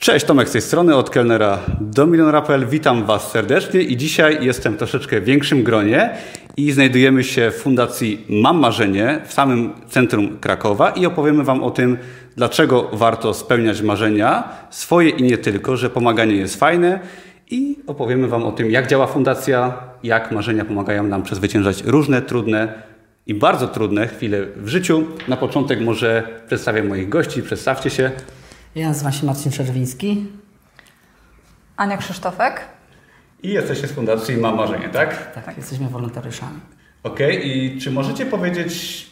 Cześć, Tomek z tej strony, od kelnera do milionera.pl. Witam Was serdecznie i dzisiaj jestem w troszeczkę większym gronie i znajdujemy się w Fundacji Mam Marzenie w samym centrum Krakowa i opowiemy Wam o tym, dlaczego warto spełniać marzenia swoje i nie tylko, że pomaganie jest fajne i opowiemy Wam o tym, jak działa fundacja, jak marzenia pomagają nam przezwyciężać różne trudne i bardzo trudne chwile w życiu. Na początek może przedstawię moich gości, przedstawcie się. Ja nazywam się Marcin Czerwiński. Ania Krzysztofek. I jesteście z Fundacji Mam Marzenie, tak? Tak, tak. jesteśmy wolontariuszami. Okej, okay. i czy możecie powiedzieć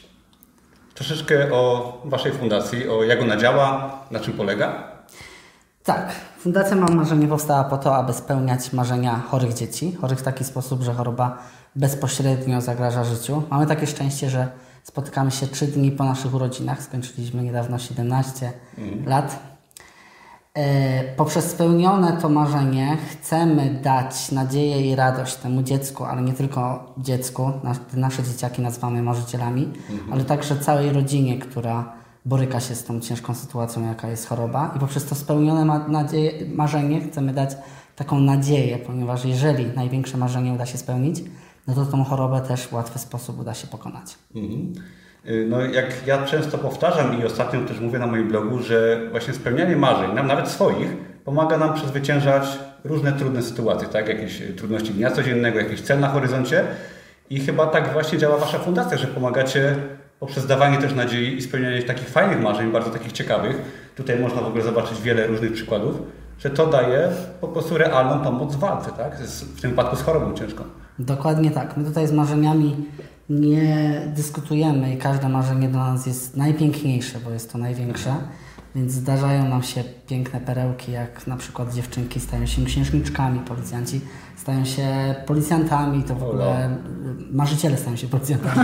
troszeczkę o Waszej fundacji, o jak ona działa, na czym polega? Tak, Fundacja Mam Marzenie powstała po to, aby spełniać marzenia chorych dzieci. Chorych w taki sposób, że choroba bezpośrednio zagraża życiu. Mamy takie szczęście, że spotykamy się trzy dni po naszych urodzinach. Skończyliśmy niedawno 17 mm. lat. E, poprzez spełnione to marzenie chcemy dać nadzieję i radość temu dziecku, ale nie tylko dziecku, nasze dzieciaki nazywamy marzycielami, mhm. ale także całej rodzinie, która boryka się z tą ciężką sytuacją, jaka jest choroba. I poprzez to spełnione ma nadzieję, marzenie chcemy dać taką nadzieję, ponieważ jeżeli największe marzenie uda się spełnić, no to tą chorobę też w łatwy sposób uda się pokonać. Mhm. Y, no, jak ja często powtarzam i ostatnio też mówię na moim blogu, że właśnie spełnianie marzeń, nam nawet swoich, pomaga nam przezwyciężać różne trudne sytuacje, tak? Jakieś trudności dnia codziennego, jakiś cel na horyzoncie. I chyba tak właśnie działa Wasza fundacja, że pomagacie poprzez dawanie też nadziei i spełnianie takich fajnych marzeń, bardzo takich ciekawych. Tutaj można w ogóle zobaczyć wiele różnych przykładów, że to daje po prostu realną pomoc w walce, tak? W tym wypadku z chorobą ciężką. Dokładnie tak. My tutaj z marzeniami nie dyskutujemy i każde marzenie dla nas jest najpiękniejsze, bo jest to największe. Więc zdarzają nam się piękne perełki, jak na przykład dziewczynki stają się księżniczkami, policjanci stają się policjantami, to w ogóle marzyciele stają się policjantami.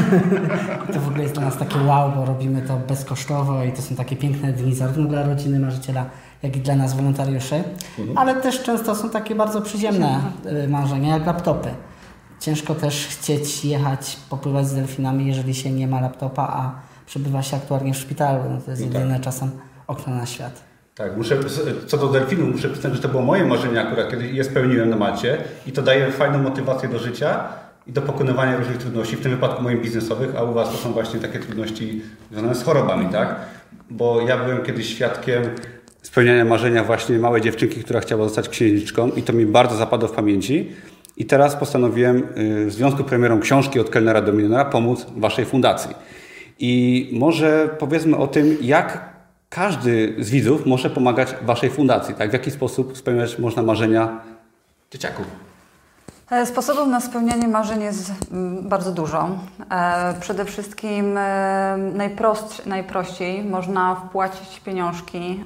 to w ogóle jest dla nas takie wow, bo robimy to bezkosztowo i to są takie piękne dni zarówno dla rodziny marzyciela, jak i dla nas wolontariuszy, mhm. ale też często są takie bardzo przyziemne y, marzenia, jak laptopy. Ciężko też chcieć jechać, popływać z delfinami, jeżeli się nie ma laptopa, a przebywa się aktualnie w szpitalu. No to jest no tak. jedyne czasem okno na świat. Tak, muszę, co do delfinu, muszę przyznać, że to było moje marzenie akurat, kiedy je spełniłem na macie i to daje fajną motywację do życia i do pokonywania różnych trudności, w tym wypadku moich biznesowych, a u Was to są właśnie takie trudności związane z chorobami, tak? Bo ja byłem kiedyś świadkiem spełniania marzenia właśnie małej dziewczynki, która chciała zostać księżniczką i to mi bardzo zapadło w pamięci. I teraz postanowiłem y, w związku z premierą książki od kelnera do milionera pomóc Waszej fundacji. I może powiedzmy o tym, jak każdy z widzów może pomagać Waszej fundacji, tak? W jaki sposób spełniać można marzenia dzieciaków. E, sposobów na spełnianie marzeń jest mm, bardzo dużo. E, przede wszystkim e, najprościej można wpłacić pieniążki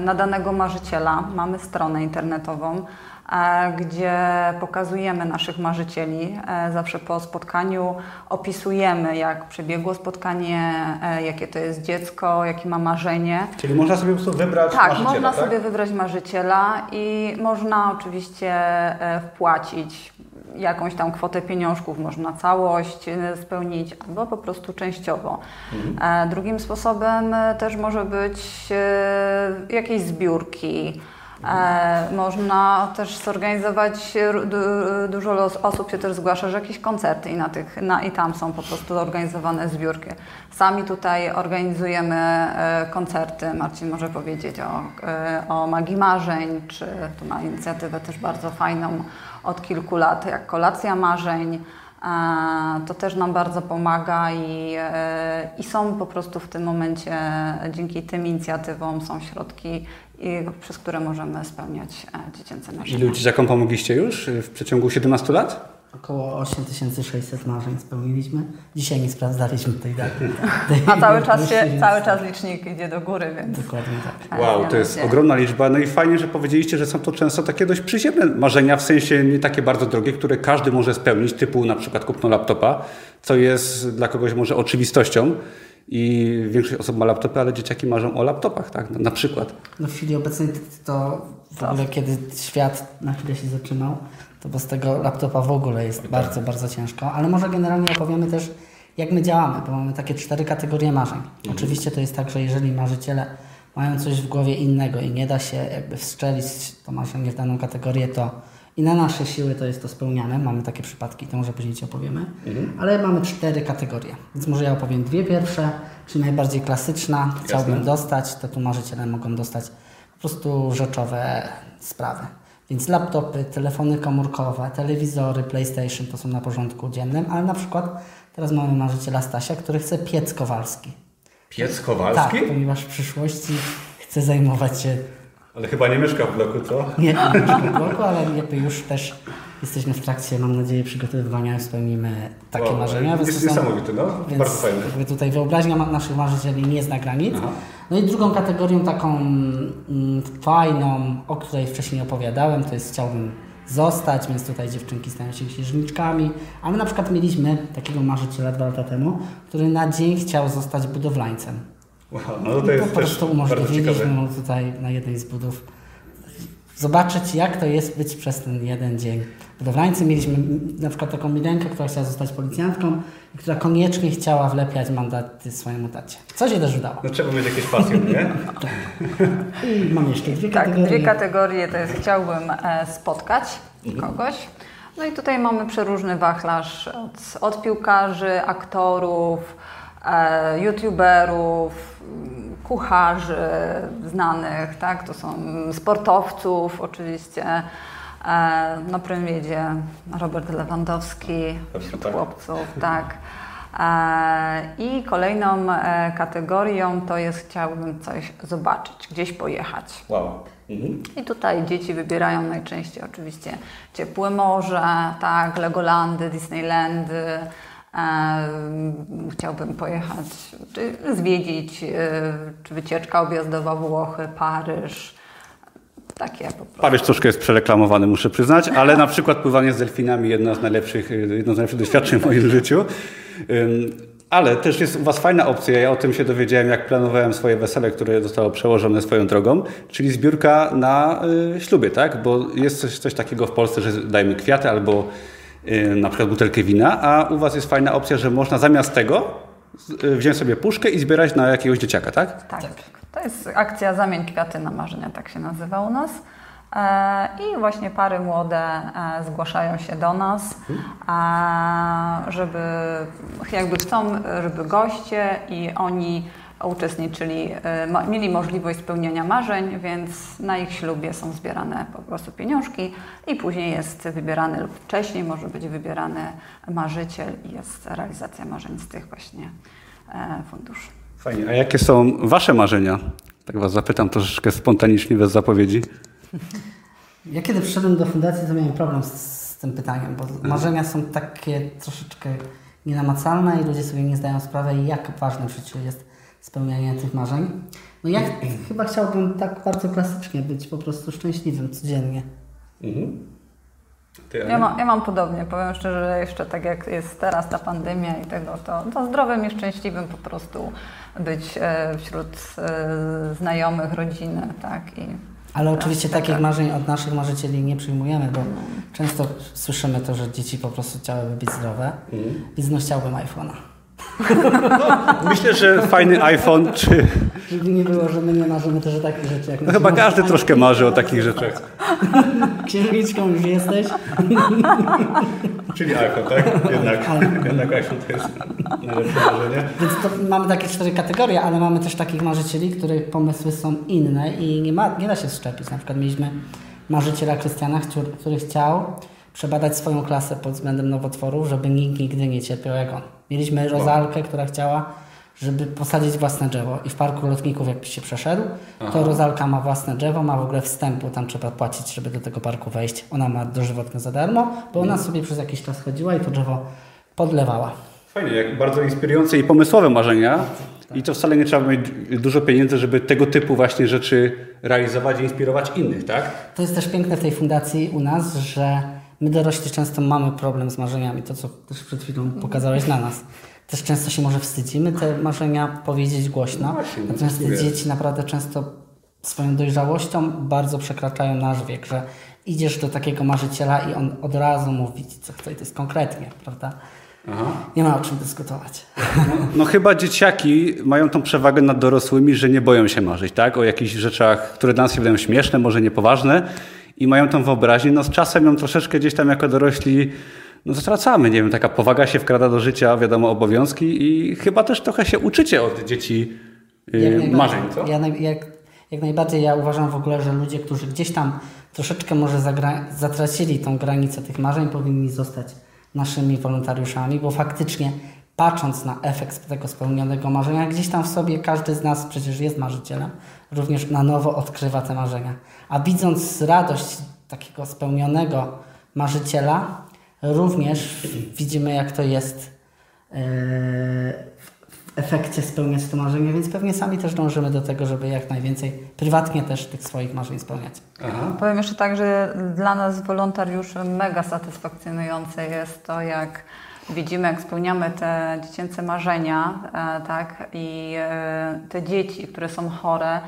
na danego marzyciela. Mamy stronę internetową gdzie pokazujemy naszych marzycieli. E, zawsze po spotkaniu opisujemy, jak przebiegło spotkanie, e, jakie to jest dziecko, jakie ma marzenie. Czyli można sobie po prostu wybrać tak, marzyciela, można tak? sobie wybrać marzyciela i można oczywiście e, wpłacić jakąś tam kwotę pieniążków, można całość spełnić, albo po prostu częściowo. Mhm. Drugim sposobem też może być jakieś zbiórki, E, można też zorganizować, dużo osób się też zgłasza, że jakieś koncerty i, na tych, na, i tam są po prostu organizowane zbiórki. Sami tutaj organizujemy e, koncerty. Marcin może powiedzieć o, e, o Magii Marzeń, czy tu ma inicjatywę też bardzo fajną od kilku lat, jak Kolacja Marzeń. To też nam bardzo pomaga i, i są po prostu w tym momencie, dzięki tym inicjatywom są środki przez które możemy spełniać e, dziecięce marzenia. Ilu dzieciakom pomogliście już w przeciągu 17 lat? Około 8600 marzeń spełniliśmy. Dzisiaj nie sprawdzaliśmy tej daty. A cały czas, się, cały czas licznik idzie do góry, więc... Dokładnie tak. Wow, to jest ogromna liczba. No i fajnie, że powiedzieliście, że są to często takie dość przyziemne marzenia, w sensie nie takie bardzo drogie, które każdy może spełnić, typu na przykład kupno laptopa, co jest dla kogoś może oczywistością i większość osób ma laptopy, ale dzieciaki marzą o laptopach, tak? Na, przykład. No w chwili obecnej to w ogóle kiedy świat na chwilę się zatrzymał, to bez tego laptopa w ogóle jest tak. bardzo, bardzo ciężko. Ale może generalnie opowiemy też, jak my działamy, bo mamy takie cztery kategorie marzeń. Mhm. Oczywiście to jest tak, że jeżeli marzyciele mają coś w głowie innego i nie da się jakby wstrzelić to marzenie w daną kategorię, to i na nasze siły to jest to spełniane. Mamy takie przypadki, to może później Ci opowiemy. Ale mamy cztery kategorie, więc może ja opowiem dwie pierwsze, czyli najbardziej klasyczna, chciałbym dostać, to tu marzyciele mogą dostać po prostu rzeczowe sprawy. Więc laptopy, telefony komórkowe, telewizory, PlayStation to są na porządku dziennym, ale na przykład teraz mamy marzyciela Stasia, który chce piec kowalski. Piec Tak, Kowalski? ponieważ w przyszłości chce zajmować się Ale chyba nie mieszka w bloku, co? nie nie w bloku, ale jakby już też jesteśmy w trakcie, mam nadzieję, przygotowywania spełnimy takie Wow, marzenia. Jest są- niesamowite, no. Bardzo fajne. jakby tutaj wyobraźnia naszych marzycieli nie zna granic. Aha. No i drugą kategorią taką mm, fajną, o której wcześniej opowiadałem, to jest chciałbym zostać, więc tutaj dziewczynki stają się księżniczkami. A my na przykład mieliśmy takiego marzyciela dwa lata temu, który na dzień chciał zostać budowlańcem. Wow, no to I jest po prostu umożliwiliśmy mu tutaj na jednej z budów zobaczyć, jak to jest być przez ten jeden dzień budowlańcem. Mieliśmy na przykład taką Milenkę, która chciała zostać policjantką i która koniecznie chciała wlepiać mandaty swojemu tacie. Co się też udało. No trzeba mieć jakieś pasje, nie? I mam jeszcze dwie Tak, kategorie. dwie kategorie to jest chciałbym e, spotkać kogoś. No i tutaj mamy przeróżny wachlarz od, od piłkarzy, aktorów, e, youtuberów, kucharzy znanych, tak? To są sportowców oczywiście. E, na prym jedzie Robert Lewandowski wśród tak. chłopców, tak. E, I kolejną e, kategorią to jest chciałbym coś zobaczyć, gdzieś pojechać. Wow. Mhm. I tutaj dzieci wybierają najczęściej oczywiście ciepłe morze, tak, Legolandy, Disneylandy. Chciałbym pojechać, czy zwiedzić, czy wycieczka objazdowa Włochy, Paryż. Takie po prostu. Paryż troszkę jest przereklamowany, muszę przyznać, ale na przykład pływanie z delfinami jedno z najlepszych, jedno z najlepszych doświadczeń w moim życiu. Ale też jest u Was fajna opcja, ja o tym się dowiedziałem, jak planowałem swoje wesele, które zostało przełożone swoją drogą, czyli zbiórka na y, śluby, tak? Bo jest coś, coś takiego w Polsce, że dajmy kwiaty albo y, na przykład butelkę wina, a u Was jest fajna opcja, że można zamiast tego y, wziąć sobie puszkę i zbierać na jakiegoś dzieciaka, tak? Tak. To jest akcja Zamień kwiaty na marzenia, tak się nazywa u nas. E, I właśnie pary młode e, zgłaszają się do nas, e, żeby jakby chcą, żeby goście i oni uczestniczyli, mieli możliwość spełniania marzeń, więc na ich ślubie są zbierane po prostu pieniążki i później jest wybierany lub wcześniej może być wybierany marzyciel i jest realizacja marzeń z tych właśnie funduszy. Fajnie. A jakie są Wasze marzenia? Tak Was zapytam troszeczkę spontanicznie, bez zapowiedzi. Ja kiedy przyszedłem do fundacji, to miałem problem z, z tym pytaniem, bo marzenia są takie troszeczkę nienamacalne i ludzie sobie nie zdają sprawy, jak ważne w życiu jest spełnianie tych marzeń. No ja ch- chyba chciałbym tak bardzo klasycznie być po prostu szczęśliwym codziennie. Ty, Ja, ma, ja mam podobnie, powiem szczerze, że jeszcze tak jak jest teraz ta pandemia i tego, to, to zdrowym i szczęśliwym po prostu być e, wśród e, znajomych, rodziny, tak. I, Ale oczywiście tak, takich tak. marzeń od naszych marzycieli nie przyjmujemy, bo często słyszymy to, że dzieci po prostu chciałyby być zdrowe, więc no chciałbym iPhone'a. Myślę, że fajny iPhone, czy... Żeby nie było, że my nie marzymy też o takich rzeczy. Jak No chyba każdy troszkę marzy o takich rzeczach. Księżniczką już jesteś. Czyli iPhone, tak? Jednak, jednak iPhone to jest najlepsze marzenie. Więc to mamy takie cztery kategorie, ale mamy też takich marzycieli, których pomysły są inne i nie, ma, nie da się szczepić. Na przykład mieliśmy marzyciela Krystiana, który, który chciał przebadać swoją klasę pod względem nowotworów, żeby nikt nigdy nie cierpiał jak on. Mieliśmy Rozalkę, która chciała, żeby posadzić własne drzewo i w Parku Lotników jakbyś się przeszedł, to Rozalka ma własne drzewo, ma w ogóle wstępu, tam trzeba płacić, żeby do tego parku wejść. Ona ma dożywotne za darmo, bo ona sobie przez jakiś czas chodziła i to drzewo podlewała. Fajnie, jak bardzo inspirujące i pomysłowe marzenia. I to wcale nie trzeba mieć dużo pieniędzy, żeby tego typu właśnie rzeczy realizować i inspirować innych, tak? To jest też piękne w tej fundacji u nas, że my dorośli często mamy problem z marzeniami, to co też przed chwilą pokazałeś na nas. Też często się może wstydzimy te marzenia powiedzieć głośno, No właśnie, no natomiast te dzieci naprawdę często swoją dojrzałością bardzo przekraczają nasz wiek, że idziesz do takiego marzyciela i on od razu mówi ci, co chce i to jest konkretnie, prawda? Aha. Nie ma o czym dyskutować. No, no, chyba dzieciaki mają tą przewagę nad dorosłymi, że nie boją się marzyć, tak? O jakichś rzeczach, które dla nas się wydają śmieszne, może niepoważne i mają tą wyobraźnię. No z czasem ją troszeczkę gdzieś tam jako dorośli no zatracamy. Nie wiem, taka powaga się wkrada do życia, wiadomo, obowiązki i chyba też trochę się uczycie od dzieci yy, marzeń, co? Ja, jak, jak najbardziej ja uważam w ogóle, że ludzie, którzy gdzieś tam troszeczkę może zatracili tą granicę tych marzeń, powinni zostać naszymi wolontariuszami, bo faktycznie patrząc na efekt tego spełnionego marzenia, gdzieś tam w sobie każdy z nas przecież jest marzycielem, również na nowo odkrywa te marzenia. A widząc radość takiego spełnionego marzyciela, również widzimy, jak to jest e, w efekcie spełniać to marzenie, więc pewnie sami też dążymy do tego, żeby jak najwięcej prywatnie też tych swoich marzeń spełniać. Aha. Powiem jeszcze tak, że dla nas wolontariuszy mega satysfakcjonujące jest to, jak widzimy, jak spełniamy te dziecięce marzenia, e, tak, i e, te dzieci, które są chore,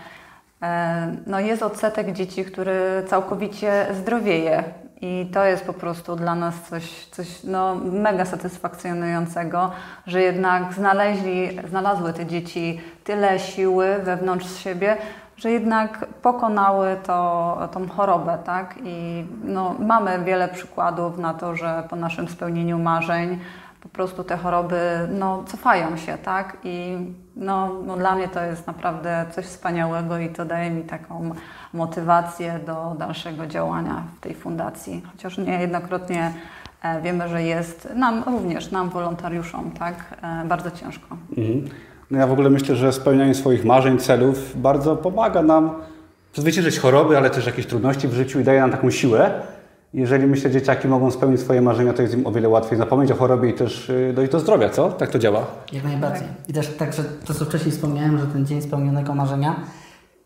no jest odsetek dzieci, który całkowicie zdrowieje i to jest po prostu dla nas coś, coś no, mega satysfakcjonującego, że jednak znaleźli, znalazły te dzieci tyle siły wewnątrz siebie, że jednak pokonały to, tą chorobę, tak? I no, mamy wiele przykładów na to, że po naszym spełnieniu marzeń po prostu te choroby no, cofają się, tak? I no, no, dla mnie to jest naprawdę coś wspaniałego i to daje mi taką motywację do dalszego działania w tej fundacji. Chociaż niejednokrotnie e, wiemy, że jest nam również, nam wolontariuszom, tak, e, bardzo ciężko. Mhm. No ja w ogóle myślę, że spełnianie swoich marzeń, celów bardzo pomaga nam przezwyciężyć choroby, ale też jakieś trudności w życiu i daje nam taką siłę. Jeżeli myślę, że dzieciaki mogą spełnić swoje marzenia, to jest im o wiele łatwiej zapomnieć o chorobie i też y, dojść do zdrowia, co? Tak to działa? Jak najbardziej. I też także to, co wcześniej wspomniałem, że ten dzień spełnionego marzenia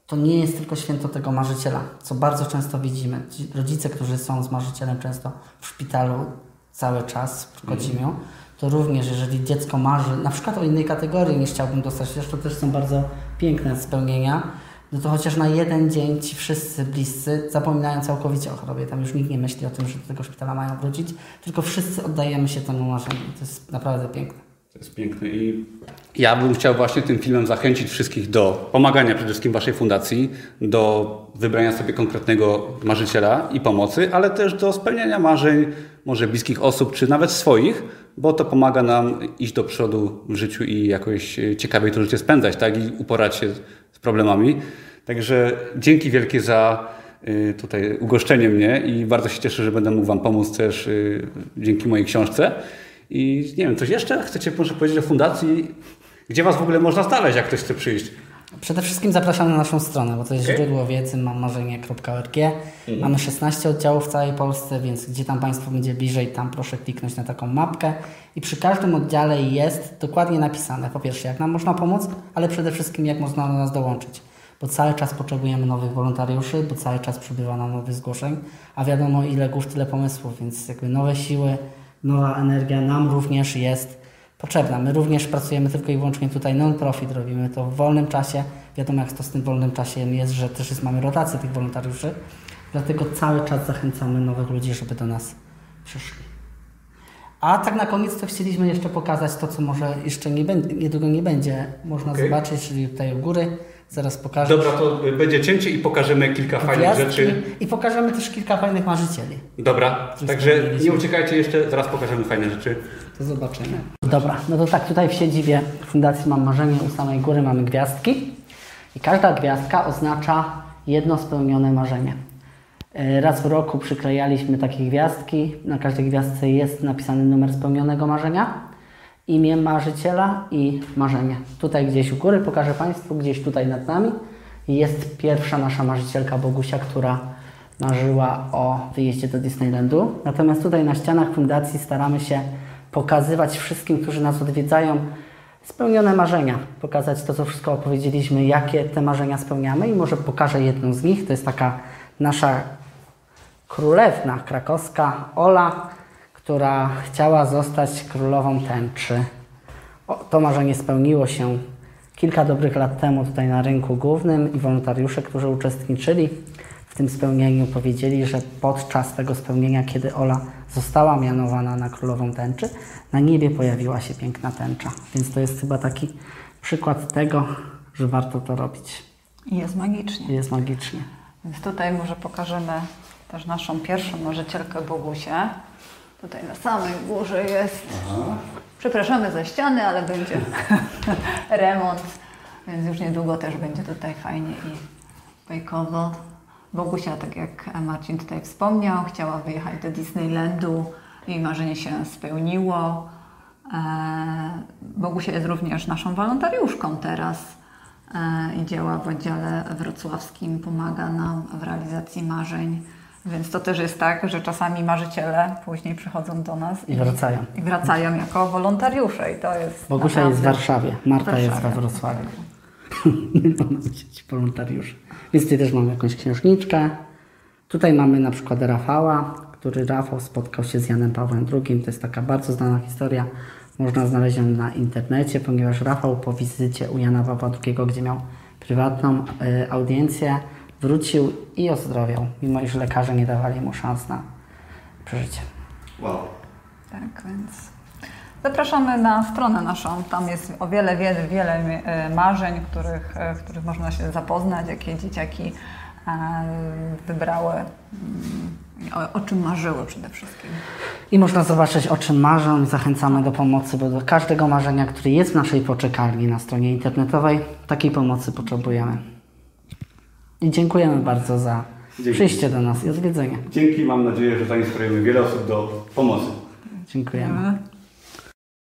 to nie jest tylko święto tego marzyciela, co bardzo często widzimy. Rodzice, którzy są z marzycielem często w szpitalu cały czas w Kocimiu, mm. to również jeżeli dziecko marzy na przykład o innej kategorii niż chciałbym dostać, zresztą też są bardzo piękne spełnienia, no to chociaż na jeden dzień ci wszyscy bliscy zapominają całkowicie o chorobie. Tam już nikt nie myśli o tym, że do tego szpitala mają wrócić, tylko wszyscy oddajemy się temu marzeniu. To jest naprawdę piękne. To jest piękne i ja bym chciał właśnie tym filmem zachęcić wszystkich do pomagania przede wszystkim Waszej fundacji, do wybrania sobie konkretnego marzyciela i pomocy, ale też do spełniania marzeń może bliskich osób, czy nawet swoich, bo to pomaga nam iść do przodu w życiu i jakoś ciekawiej to życie spędzać, tak? I uporać się problemami. Także dzięki wielkie za y, tutaj ugoszczenie mnie i bardzo się cieszę, że będę mógł Wam pomóc też y, dzięki mojej książce. I nie wiem, coś jeszcze chcecie może powiedzieć o fundacji? Gdzie Was w ogóle można znaleźć, jak ktoś chce przyjść? Przede wszystkim zapraszam na naszą stronę, bo to jest okay. źródło wiedzy mammarzenie.org. Mhm. Mamy 16 oddziałów w całej Polsce, więc gdzie tam Państwo będzie bliżej, tam proszę kliknąć na taką mapkę i przy każdym oddziale jest dokładnie napisane, po pierwsze, jak nam można pomóc, ale przede wszystkim, jak można do nas dołączyć. Bo cały czas potrzebujemy nowych wolontariuszy, bo cały czas przybywa nam nowych zgłoszeń, a wiadomo, ile głów, tyle pomysłów, więc jakby nowe siły, nowa energia nam również jest potrzebna. My również pracujemy tylko i wyłącznie tutaj non-profit, robimy to w wolnym czasie. Wiadomo, jak to z tym wolnym czasem jest, że też jest, mamy rotację tych wolontariuszy, dlatego cały czas zachęcamy nowych ludzi, żeby do nas przyszli. A tak na koniec to chcieliśmy jeszcze pokazać to, co może jeszcze nie będzie, niedługo nie będzie można okay. zobaczyć, czyli tutaj u góry Zaraz pokażę. Dobra, to będzie cięcie i pokażemy kilka fajnych rzeczy. I pokażemy też kilka fajnych marzycieli. Dobra, także nie uciekajcie jeszcze, zaraz pokażemy fajne rzeczy. To zobaczymy. Dobra, no to tak, tutaj w siedzibie Fundacji Mam Marzenie u samej góry mamy gwiazdki i każda gwiazdka oznacza jedno spełnione marzenie. E, raz w roku przyklejaliśmy takie gwiazdki. Na każdej gwiazdce jest napisany numer spełnionego marzenia imię marzyciela i marzenie. Tutaj gdzieś u góry pokażę Państwu, gdzieś tutaj nad nami jest pierwsza nasza marzycielka Bogusia, która marzyła o wyjeździe do Disneylandu. Natomiast tutaj na ścianach fundacji staramy się pokazywać wszystkim, którzy nas odwiedzają, spełnione marzenia. Pokazać to, co wszystko opowiedzieliśmy, jakie te marzenia spełniamy i może pokażę jedną z nich. To jest taka nasza królewna krakowska Ola, która chciała zostać królową tęczy. O, to marzenie spełniło się kilka dobrych lat temu tutaj na rynku głównym i wolontariusze, którzy uczestniczyli w tym spełnieniu powiedzieli, że podczas tego spełnienia, kiedy Ola została mianowana na królową tęczy, na niebie pojawiła się piękna tęcza. Więc to jest chyba taki przykład tego, że warto to robić. Jest magicznie. Jest magicznie. Więc tutaj może pokażemy też naszą pierwszą marzycielkę Bogusię. Tutaj na samej górze jest. Przepraszamy za ściany, ale będzie remont, więc już niedługo też będzie tutaj fajnie i bajkowo. Bogusia, tak jak Marcin tutaj wspomniał, chciała wyjechać do Disneylandu. Jej marzenie się spełniło. E, Bogusia jest również naszą wolontariuszką teraz e, i działa w oddziale wrocławskim, pomaga nam w realizacji marzeń. Więc to też jest tak, że czasami marzyciele później przychodzą do nas I wracają. i wracają jako wolontariusze i to jest Bogusia jest w Warszawie, Marta jest we Warszawie. Wrocławiu. Mamy dzieci wolontariuszy. Więc tutaj też mamy jakąś księżniczkę. Tutaj mamy na przykład Rafała, który Rafał spotkał się z Janem Pawłem II. To jest taka bardzo znana historia. Można znaleźć ją na internecie, ponieważ Rafał po wizycie u Jana Pawła II, gdzie miał prywatną y, audiencję, wrócił i ozdrowiał, mimo iż lekarze nie dawali mu szans na przeżycie. Wow. Tak, więc zapraszamy na stronę naszą. Tam jest o wiele, wiele, wiele marzeń, których, e, w których można się zapoznać, jakie dzieciaki e, wybrały, mm, o, o czym marzyły przede wszystkim. I można zobaczyć, o czym marzą i zachęcamy do pomocy, bo do każdego marzenia, który jest w naszej poczekalni na stronie internetowej, takiej pomocy potrzebujemy. I dziękujemy bardzo za Dzięki. przyjście do nas i odwiedzenie. Dzięki, mam nadzieję, że zainspirujemy wiele osób do pomocy. Dziękujemy.